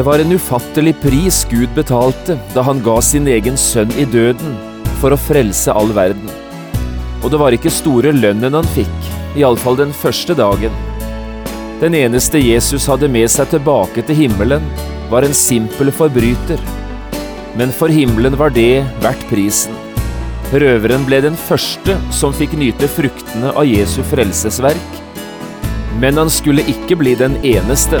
Det var en ufattelig pris Gud betalte da han ga sin egen sønn i døden for å frelse all verden. Og det var ikke store lønnen han fikk, iallfall den første dagen. Den eneste Jesus hadde med seg tilbake til himmelen, var en simpel forbryter. Men for himmelen var det verdt prisen. Røveren ble den første som fikk nyte fruktene av Jesu frelsesverk. Men han skulle ikke bli den eneste.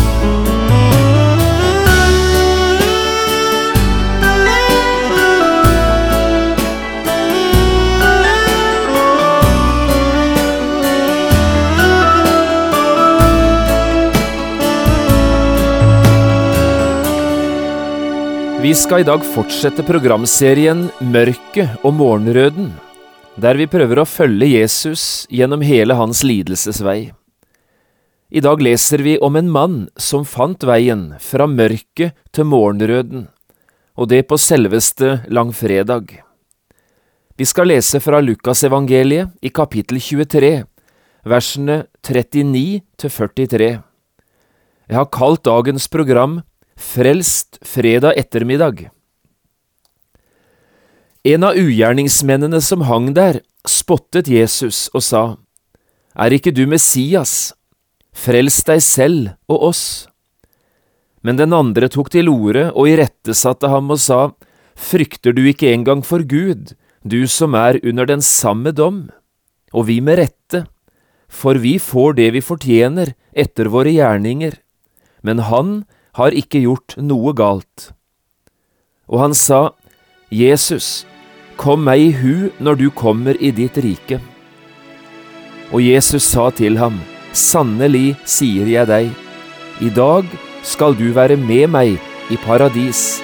Vi skal i dag fortsette programserien Mørket og morgenrøden, der vi prøver å følge Jesus gjennom hele hans lidelsesvei. I dag leser vi om en mann som fant veien fra mørket til morgenrøden, og det på selveste langfredag. Vi skal lese fra Lukasevangeliet i kapittel 23, versene 39 til 43. Jeg har kalt dagens program Frelst fredag ettermiddag. En av ugjerningsmennene som hang der, spottet Jesus og sa, Er ikke du Messias? Frels deg selv og oss. Men den andre tok til orde og irettesatte ham og sa, Frykter du ikke engang for Gud, du som er under den samme dom? Og vi med rette, for vi får det vi fortjener etter våre gjerninger. Men han har ikke gjort noe galt. Og han sa, Jesus, kom meg i hu når du kommer i ditt rike. Og Jesus sa til ham, Sannelig sier jeg deg, i dag skal du være med meg i paradis.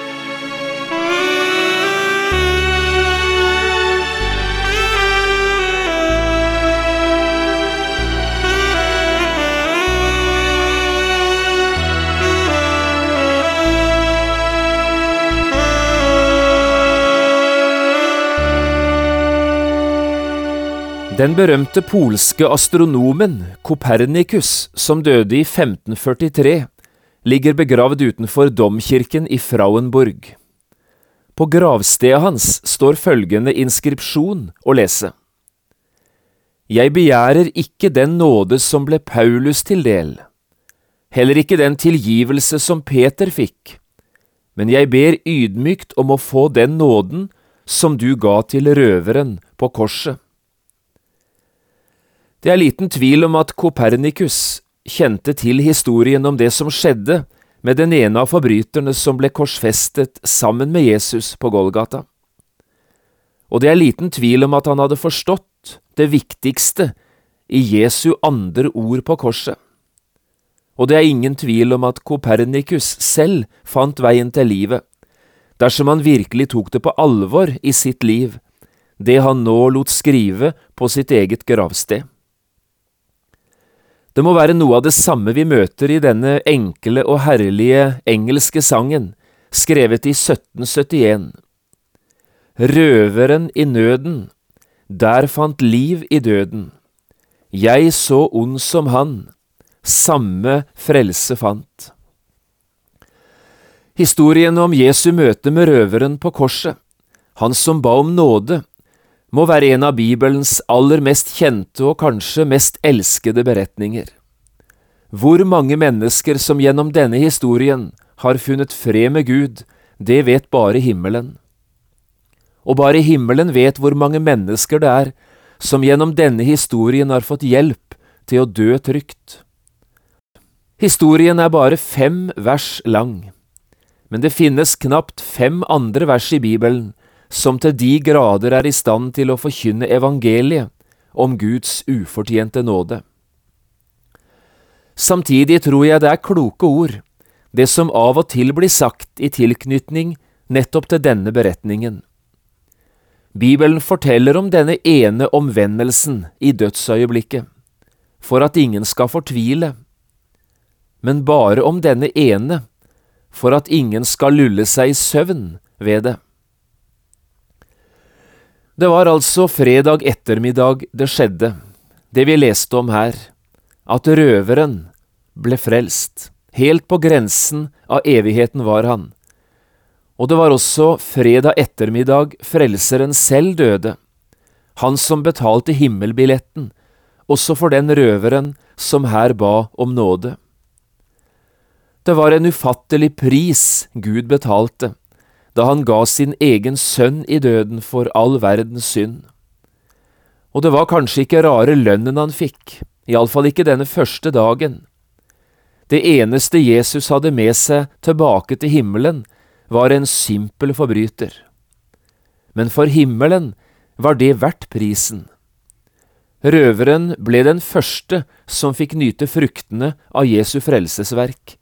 Den berømte polske astronomen Kopernikus, som døde i 1543, ligger begravd utenfor domkirken i Frauenburg. På gravstedet hans står følgende inskripsjon å lese. Jeg begjærer ikke den nåde som ble Paulus til del, heller ikke den tilgivelse som Peter fikk, men jeg ber ydmykt om å få den nåden som du ga til røveren på korset. Det er liten tvil om at Kopernikus kjente til historien om det som skjedde med den ene av forbryterne som ble korsfestet sammen med Jesus på Golgata. Og det er liten tvil om at han hadde forstått det viktigste i Jesu andre ord på korset. Og det er ingen tvil om at Kopernikus selv fant veien til livet, dersom han virkelig tok det på alvor i sitt liv, det han nå lot skrive på sitt eget gravsted. Det må være noe av det samme vi møter i denne enkle og herlige engelske sangen, skrevet i 1771. Røveren i nøden, der fant liv i døden. Jeg så ond som han, samme frelse fant. Historien om Jesu møte med røveren på korset, han som ba om nåde, må være en av Bibelens aller mest kjente og kanskje mest elskede beretninger. Hvor mange mennesker som gjennom denne historien har funnet fred med Gud, det vet bare himmelen. Og bare himmelen vet hvor mange mennesker det er som gjennom denne historien har fått hjelp til å dø trygt. Historien er bare fem vers lang, men det finnes knapt fem andre vers i Bibelen som til de grader er i stand til å forkynne evangeliet om Guds ufortjente nåde. Samtidig tror jeg det er kloke ord det som av og til blir sagt i tilknytning nettopp til denne beretningen. Bibelen forteller om denne ene omvendelsen i dødsøyeblikket, for at ingen skal fortvile, men bare om denne ene, for at ingen skal lulle seg i søvn ved det. Det var altså fredag ettermiddag det skjedde, det vi leste om her, at røveren ble frelst. Helt på grensen av evigheten var han. Og det var også fredag ettermiddag Frelseren selv døde, han som betalte himmelbilletten, også for den røveren som her ba om nåde. Det var en ufattelig pris Gud betalte da han ga sin egen sønn i døden for all verdens synd. Og det var kanskje ikke rare lønnen han fikk, iallfall ikke denne første dagen. Det eneste Jesus hadde med seg tilbake til himmelen, var en simpel forbryter. Men for himmelen var det verdt prisen. Røveren ble den første som fikk nyte fruktene av Jesu frelsesverk,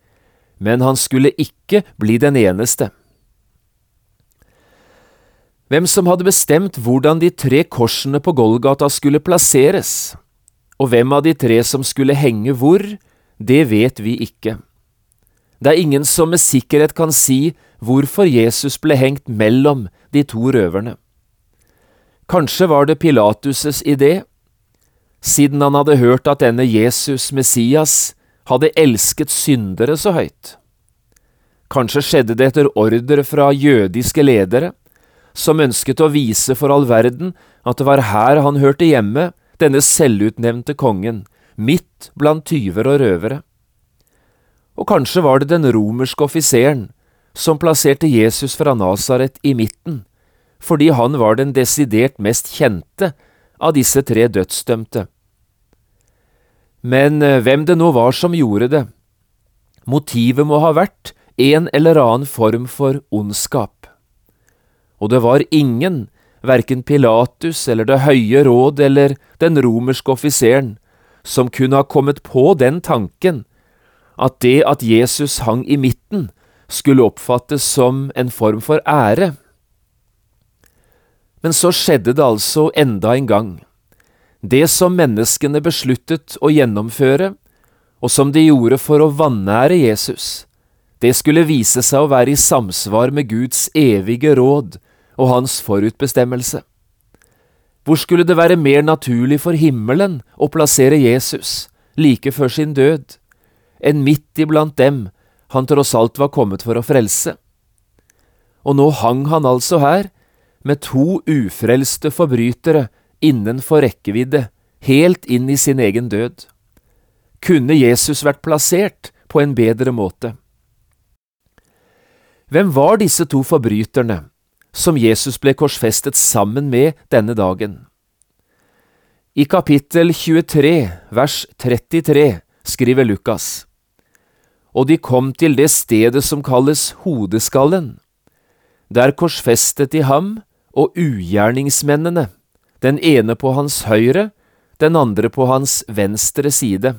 men han skulle ikke bli den eneste. Hvem som hadde bestemt hvordan de tre korsene på Golgata skulle plasseres, og hvem av de tre som skulle henge hvor, det vet vi ikke. Det er ingen som med sikkerhet kan si hvorfor Jesus ble hengt mellom de to røverne. Kanskje var det Pilatus' idé, siden han hadde hørt at denne Jesus, Messias, hadde elsket syndere så høyt. Kanskje skjedde det etter ordre fra jødiske ledere, som ønsket å vise for all verden at det var her han hørte hjemme, denne selvutnevnte kongen, midt blant tyver og røvere. Og kanskje var det den romerske offiseren som plasserte Jesus fra Nasaret i midten, fordi han var den desidert mest kjente av disse tre dødsdømte. Men eh, hvem det nå var som gjorde det, motivet må ha vært en eller annen form for ondskap. Og det var ingen, verken Pilatus eller Det høye råd eller den romerske offiseren, som kunne ha kommet på den tanken at det at Jesus hang i midten, skulle oppfattes som en form for ære. Men så skjedde det altså enda en gang. Det som menneskene besluttet å gjennomføre, og som de gjorde for å vanære Jesus, det skulle vise seg å være i samsvar med Guds evige råd og hans forutbestemmelse. Hvor skulle det være mer naturlig for himmelen å plassere Jesus like før sin død, enn midt iblant dem han tross alt var kommet for å frelse? Og nå hang han altså her, med to ufrelste forbrytere innenfor rekkevidde, helt inn i sin egen død. Kunne Jesus vært plassert på en bedre måte? Hvem var disse to forbryterne som Jesus ble korsfestet sammen med denne dagen. I kapittel 23, vers 33, skriver Lukas, Og de kom til det stedet som kalles Hodeskallen. Der korsfestet de ham og ugjerningsmennene, den ene på hans høyre, den andre på hans venstre side.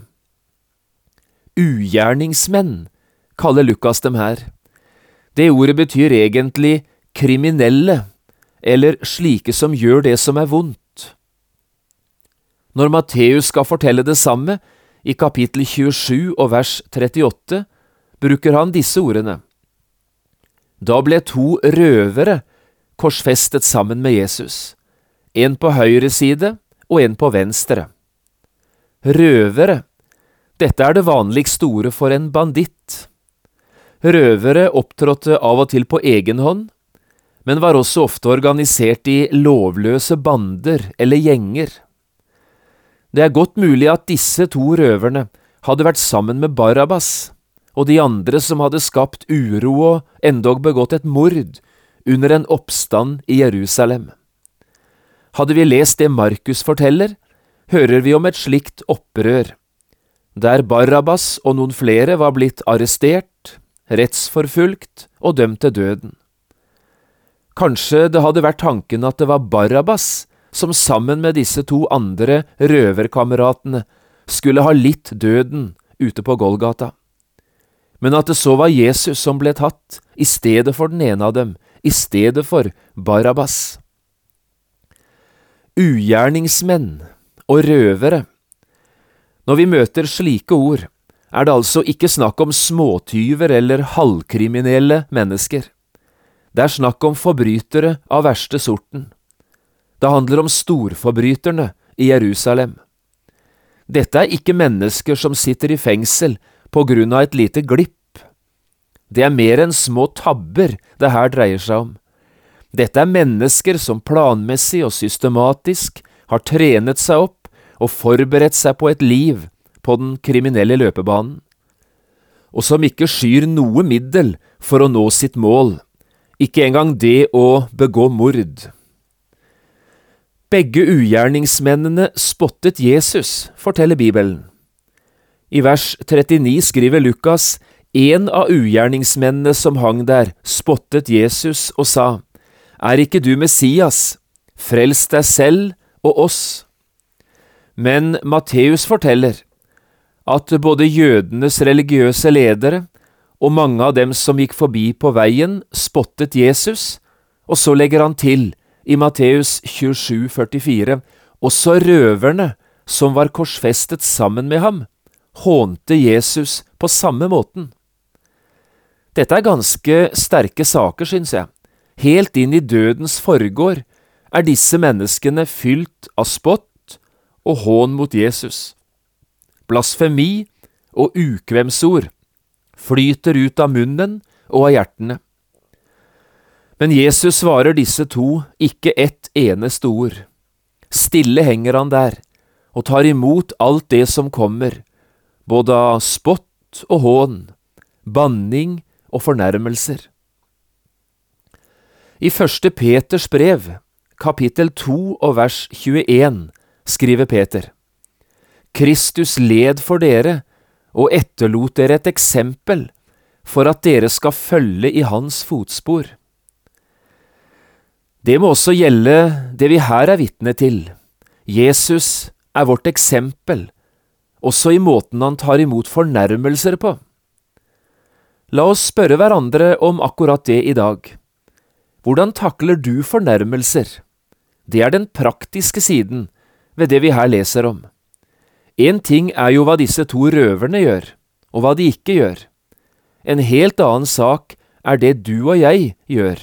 Ugjerningsmenn kaller Lukas dem her. Det ordet betyr egentlig kriminelle eller slike som gjør det som er vondt. Når Matteus skal fortelle det samme, i kapittel 27 og vers 38, bruker han disse ordene. Da ble to røvere korsfestet sammen med Jesus, en på høyre side og en på venstre. Røvere, dette er det vanligste ordet for en banditt. Røvere opptrådte av og til på egen hånd, men var også ofte organisert i lovløse bander eller gjenger. Det er godt mulig at disse to røverne hadde vært sammen med Barabas og de andre som hadde skapt uro og endog begått et mord under en oppstand i Jerusalem. Hadde vi lest det Markus forteller, hører vi om et slikt opprør, der Barabas og noen flere var blitt arrestert, rettsforfulgt og dømt til døden. Kanskje det hadde vært tanken at det var Barabas som sammen med disse to andre røverkameratene skulle ha litt døden ute på Golgata. men at det så var Jesus som ble tatt, i stedet for den ene av dem, i stedet for Barabbas. Ugjerningsmenn og røvere. Når vi møter slike ord, er det altså ikke snakk om småtyver eller halvkriminelle mennesker. Det er snakk om forbrytere av verste sorten. Det handler om storforbryterne i Jerusalem. Dette er ikke mennesker som sitter i fengsel på grunn av et lite glipp. Det er mer enn små tabber det her dreier seg om. Dette er mennesker som planmessig og systematisk har trenet seg opp og forberedt seg på et liv på den kriminelle løpebanen, og som ikke skyr noe middel for å nå sitt mål, ikke engang det å begå mord. Begge ugjerningsmennene spottet Jesus, forteller Bibelen. I vers 39 skriver Lukas en av ugjerningsmennene som hang der, spottet Jesus og sa, Er ikke du Messias? Frels deg selv og oss. Men Matteus forteller at både jødenes religiøse ledere og mange av dem som gikk forbi på veien, spottet Jesus, og så legger han til, i Matteus 27, 44, også røverne som var korsfestet sammen med ham, hånte Jesus på samme måten. Dette er ganske sterke saker, syns jeg. Helt inn i dødens forgård er disse menneskene fylt av spott og hån mot Jesus. Blasfemi og ukvemsord flyter ut av munnen og av hjertene. Men Jesus svarer disse to ikke ett eneste ord. Stille henger han der og tar imot alt det som kommer, både av spott og hån, banning og fornærmelser. I første Peters brev, kapittel 2 og vers 21, skriver Peter, Kristus led for dere og etterlot dere et eksempel for at dere skal følge i hans fotspor. Det må også gjelde det vi her er vitne til. Jesus er vårt eksempel, også i måten han tar imot fornærmelser på. La oss spørre hverandre om akkurat det i dag. Hvordan takler du fornærmelser? Det er den praktiske siden ved det vi her leser om. Én ting er jo hva disse to røverne gjør, og hva de ikke gjør. En helt annen sak er det du og jeg gjør,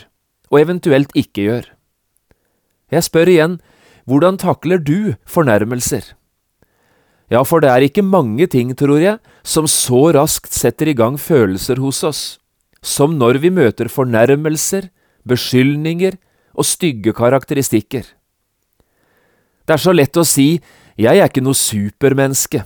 og eventuelt ikke gjør. Jeg spør igjen, hvordan takler du fornærmelser? Ja, for det er ikke mange ting, tror jeg, som så raskt setter i gang følelser hos oss, som når vi møter fornærmelser, beskyldninger og stygge karakteristikker. Det er så lett å si jeg er ikke noe supermenneske,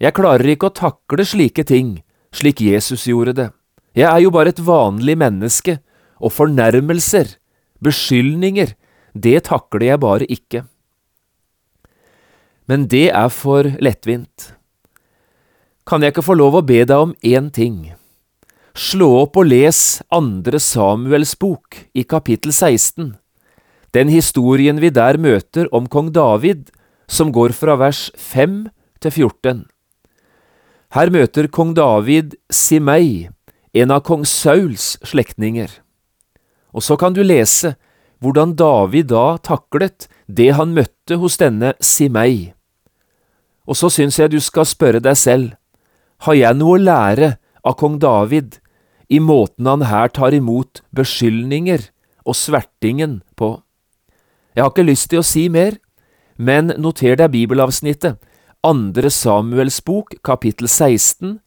jeg klarer ikke å takle slike ting slik Jesus gjorde det, jeg er jo bare et vanlig menneske, og fornærmelser, beskyldninger, det takler jeg bare ikke men det er for lettvint. Kan jeg ikke få lov å be deg om én ting? Slå opp og les Andre Samuels bok i kapittel 16, den historien vi der møter om kong David, som går fra vers 5 til 14. Her møter kong David Simei, en av kong Sauls slektninger. Og så kan du lese hvordan David da taklet det han møtte hos denne Simei. Og så syns jeg du skal spørre deg selv, har jeg noe å lære av kong David i måten han her tar imot beskyldninger og svertingen på? Jeg har ikke lyst til å si mer, men noter deg bibelavsnittet, Andre Samuels bok, kapittel 16,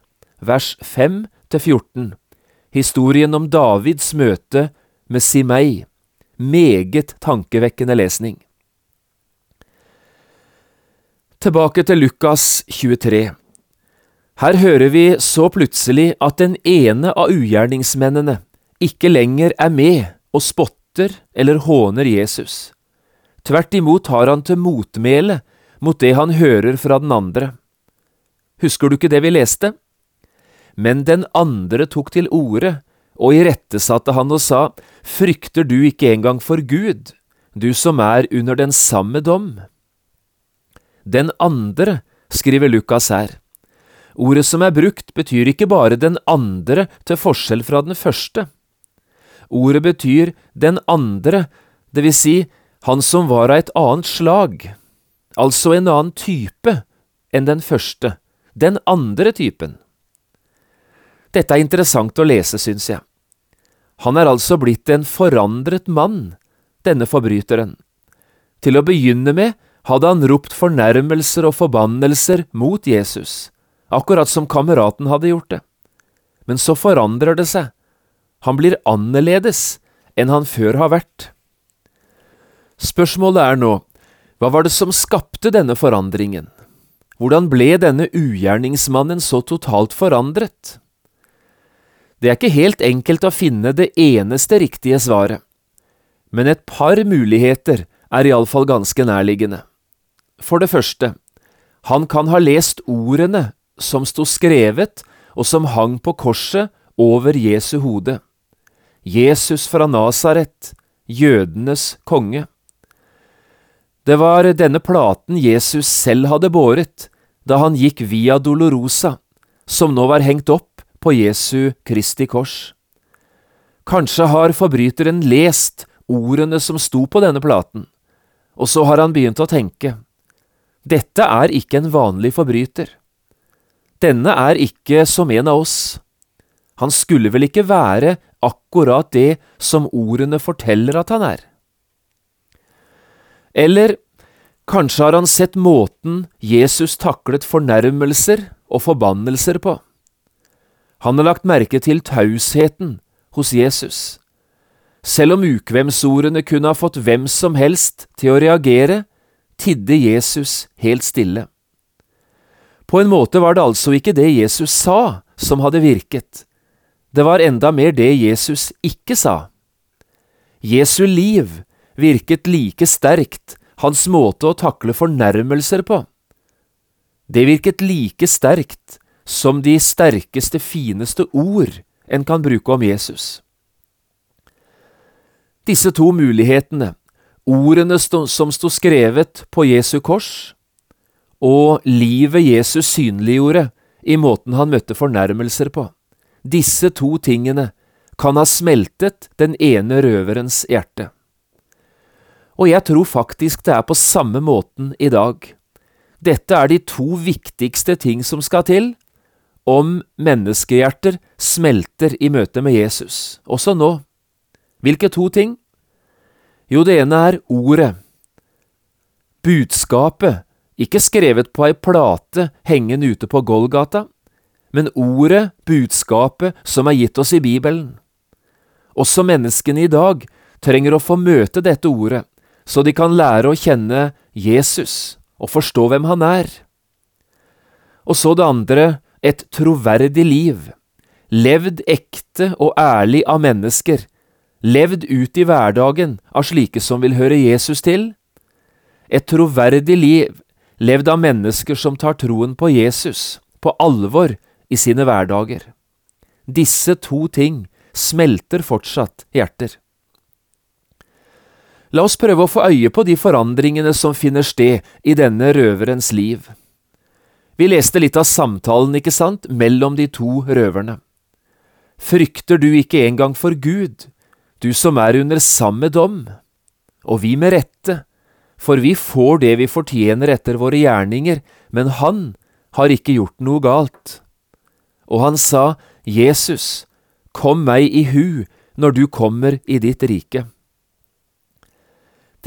vers 5 til 14, historien om Davids møte med Simei, meget tankevekkende lesning. Tilbake til Lukas 23. Her hører vi så plutselig at den ene av ugjerningsmennene ikke lenger er med og spotter eller håner Jesus. Tvert imot har han til motmæle mot det han hører fra den andre. Husker du ikke det vi leste? Men den andre tok til orde og irettesatte han og sa, Frykter du ikke engang for Gud, du som er under den samme dom? Den andre, skriver Lukas her, Ordet som er brukt, betyr ikke bare den andre til forskjell fra den første. Ordet betyr den andre, det vil si han som var av et annet slag, altså en annen type enn den første, den andre typen. Dette er interessant å lese, syns jeg. Han er altså blitt en forandret mann, denne forbryteren. Til å begynne med hadde han ropt fornærmelser og forbannelser mot Jesus, akkurat som kameraten hadde gjort det. Men så forandrer det seg. Han blir annerledes enn han før har vært. Spørsmålet er nå, hva var det som skapte denne forandringen? Hvordan ble denne ugjerningsmannen så totalt forandret? Det er ikke helt enkelt å finne det eneste riktige svaret, men et par muligheter er iallfall ganske nærliggende. For det første, han kan ha lest ordene som sto skrevet og som hang på korset over Jesu hode. Jesus fra Nasaret, jødenes konge. Det var denne platen Jesus selv hadde båret da han gikk via Dolorosa, som nå var hengt opp på Jesu Kristi kors. Kanskje har forbryteren lest ordene som sto på denne platen, og så har han begynt å tenke. Dette er ikke en vanlig forbryter. Denne er ikke som en av oss. Han skulle vel ikke være akkurat det som ordene forteller at han er? Eller kanskje har han sett måten Jesus taklet fornærmelser og forbannelser på. Han har lagt merke til tausheten hos Jesus. Selv om ukvemsordene kunne ha fått hvem som helst til å reagere, tidde Jesus helt stille. På en måte var det altså ikke det Jesus sa som hadde virket, det var enda mer det Jesus ikke sa. Jesu liv virket like sterkt, hans måte å takle fornærmelser på. Det virket like sterkt som de sterkeste, fineste ord en kan bruke om Jesus. Disse to mulighetene, ordene som sto skrevet på Jesu kors, og livet Jesus synliggjorde i måten han møtte fornærmelser på, disse to tingene kan ha smeltet den ene røverens hjerte. Og jeg tror faktisk det er på samme måten i dag. Dette er de to viktigste ting som skal til om menneskehjerter smelter i møte med Jesus, også nå. Hvilke to ting? Jo, det ene er ordet. Budskapet, ikke skrevet på ei plate hengende ute på Golgata, men ordet, budskapet, som er gitt oss i Bibelen. Også menneskene i dag trenger å få møte dette ordet, så de kan lære å kjenne Jesus og forstå hvem han er. Og så det andre, et troverdig liv, levd ekte og ærlig av mennesker, levd ut i hverdagen av slike som vil høre Jesus til. Et troverdig liv, levd av mennesker som tar troen på Jesus på alvor i sine hverdager. Disse to ting smelter fortsatt hjerter. La oss prøve å få øye på de forandringene som finner sted i denne røverens liv. Vi leste litt av samtalen, ikke sant, mellom de to røverne. Frykter du ikke engang for Gud, du som er under samme dom? Og vi med rette, for vi får det vi fortjener etter våre gjerninger, men han har ikke gjort noe galt. Og han sa, Jesus, kom meg i hu når du kommer i ditt rike.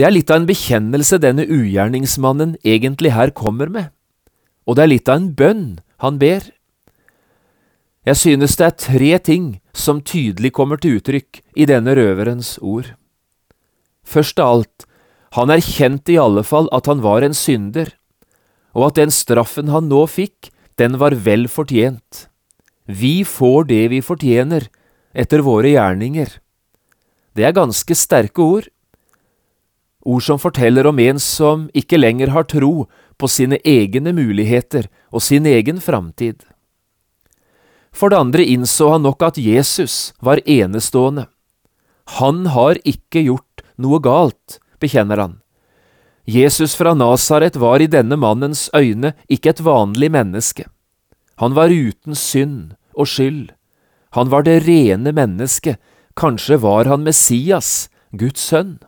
Det er litt av en bekjennelse denne ugjerningsmannen egentlig her kommer med og det er litt av en bønn han ber. Jeg synes det er tre ting som tydelig kommer til uttrykk i denne røverens ord. Først av alt, han erkjente i alle fall at han var en synder, og at den straffen han nå fikk, den var vel fortjent. Vi får det vi fortjener, etter våre gjerninger. Det er ganske sterke ord. Ord som forteller om en som ikke lenger har tro på sine egne muligheter og sin egen framtid. For det andre innså han nok at Jesus var enestående. Han har ikke gjort noe galt, bekjenner han. Jesus fra Nasaret var i denne mannens øyne ikke et vanlig menneske. Han var uten synd og skyld. Han var det rene mennesket, kanskje var han Messias, Guds sønn.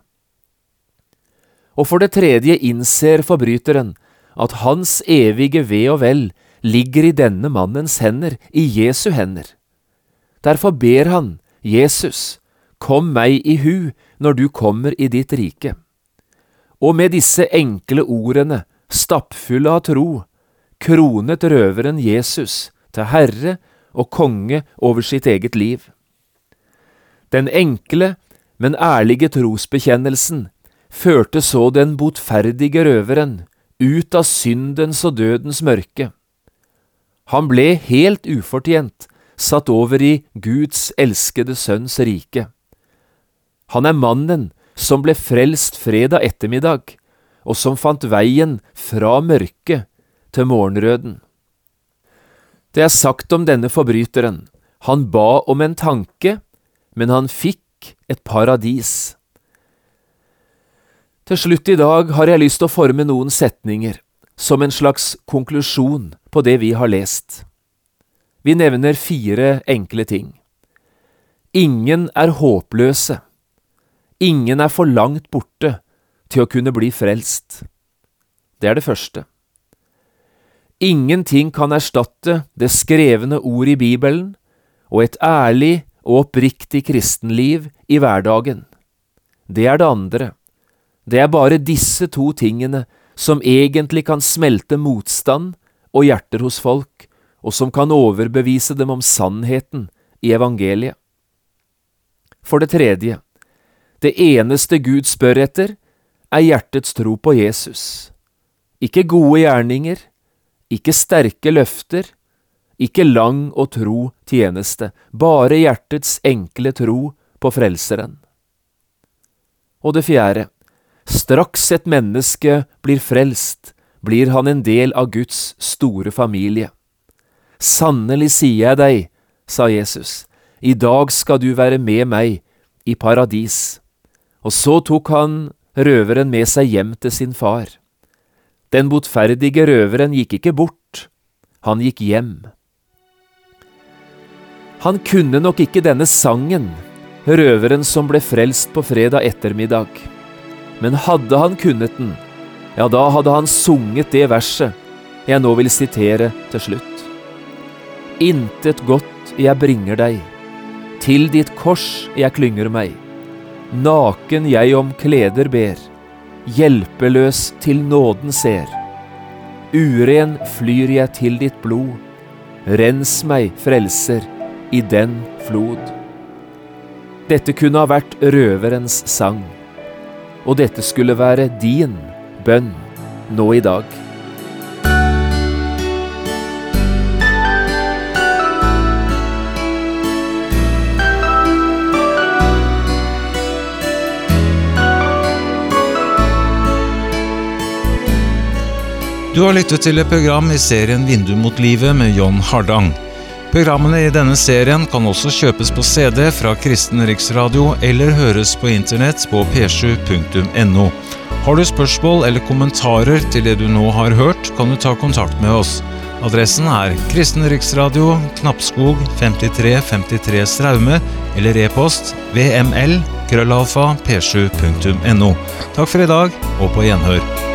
Og for det tredje innser forbryteren at hans evige ve og vel ligger i denne mannens hender, i Jesu hender. Derfor ber han, Jesus, kom meg i hu når du kommer i ditt rike. Og med disse enkle ordene, stappfulle av tro, kronet røveren Jesus til herre og konge over sitt eget liv. Den enkle, men ærlige trosbekjennelsen førte så den botferdige røveren ut av syndens og dødens mørke. Han ble helt ufortjent satt over i Guds elskede sønns rike. Han er mannen som ble frelst fredag ettermiddag, og som fant veien fra mørket til morgenrøden. Det er sagt om denne forbryteren, han ba om en tanke, men han fikk et paradis. Til slutt i dag har jeg lyst til å forme noen setninger, som en slags konklusjon på det vi har lest. Vi nevner fire enkle ting. Ingen er håpløse. Ingen er for langt borte til å kunne bli frelst. Det er det første. Ingenting kan erstatte det skrevne ord i Bibelen og et ærlig og oppriktig kristenliv i hverdagen. Det er det andre. Det er bare disse to tingene som egentlig kan smelte motstand og hjerter hos folk, og som kan overbevise dem om sannheten i evangeliet. For det tredje, det eneste Gud spør etter, er hjertets tro på Jesus. Ikke gode gjerninger, ikke sterke løfter, ikke lang og tro tjeneste, bare hjertets enkle tro på Frelseren. Og det fjerde, straks et menneske blir frelst, blir han en del av Guds store familie. Sannelig sier jeg deg, sa Jesus, i dag skal du være med meg i paradis. Og så tok han røveren med seg hjem til sin far. Den botferdige røveren gikk ikke bort, han gikk hjem. Han kunne nok ikke denne sangen, røveren som ble frelst på fredag ettermiddag, men hadde han kunnet den, ja, da hadde han sunget det verset jeg nå vil sitere til slutt. Intet godt jeg bringer deg, til ditt kors jeg klynger meg. Naken jeg om kleder ber, hjelpeløs til nåden ser. Uren flyr jeg til ditt blod, rens meg, frelser, i den flod. Dette kunne ha vært røverens sang, og dette skulle være din bønn nå i dag. Du har lyttet til et program i serien Vindu mot livet med John Hardang. Programmene i denne serien kan også kjøpes på CD fra Kristen Riksradio eller høres på internett på p7.no. Har du spørsmål eller kommentarer til det du nå har hørt, kan du ta kontakt med oss. Adressen er Kristen Riksradio, Knappskog 5353 Straume, eller e-post vml krøllalfa p7.no. Takk for i dag, og på gjenhør.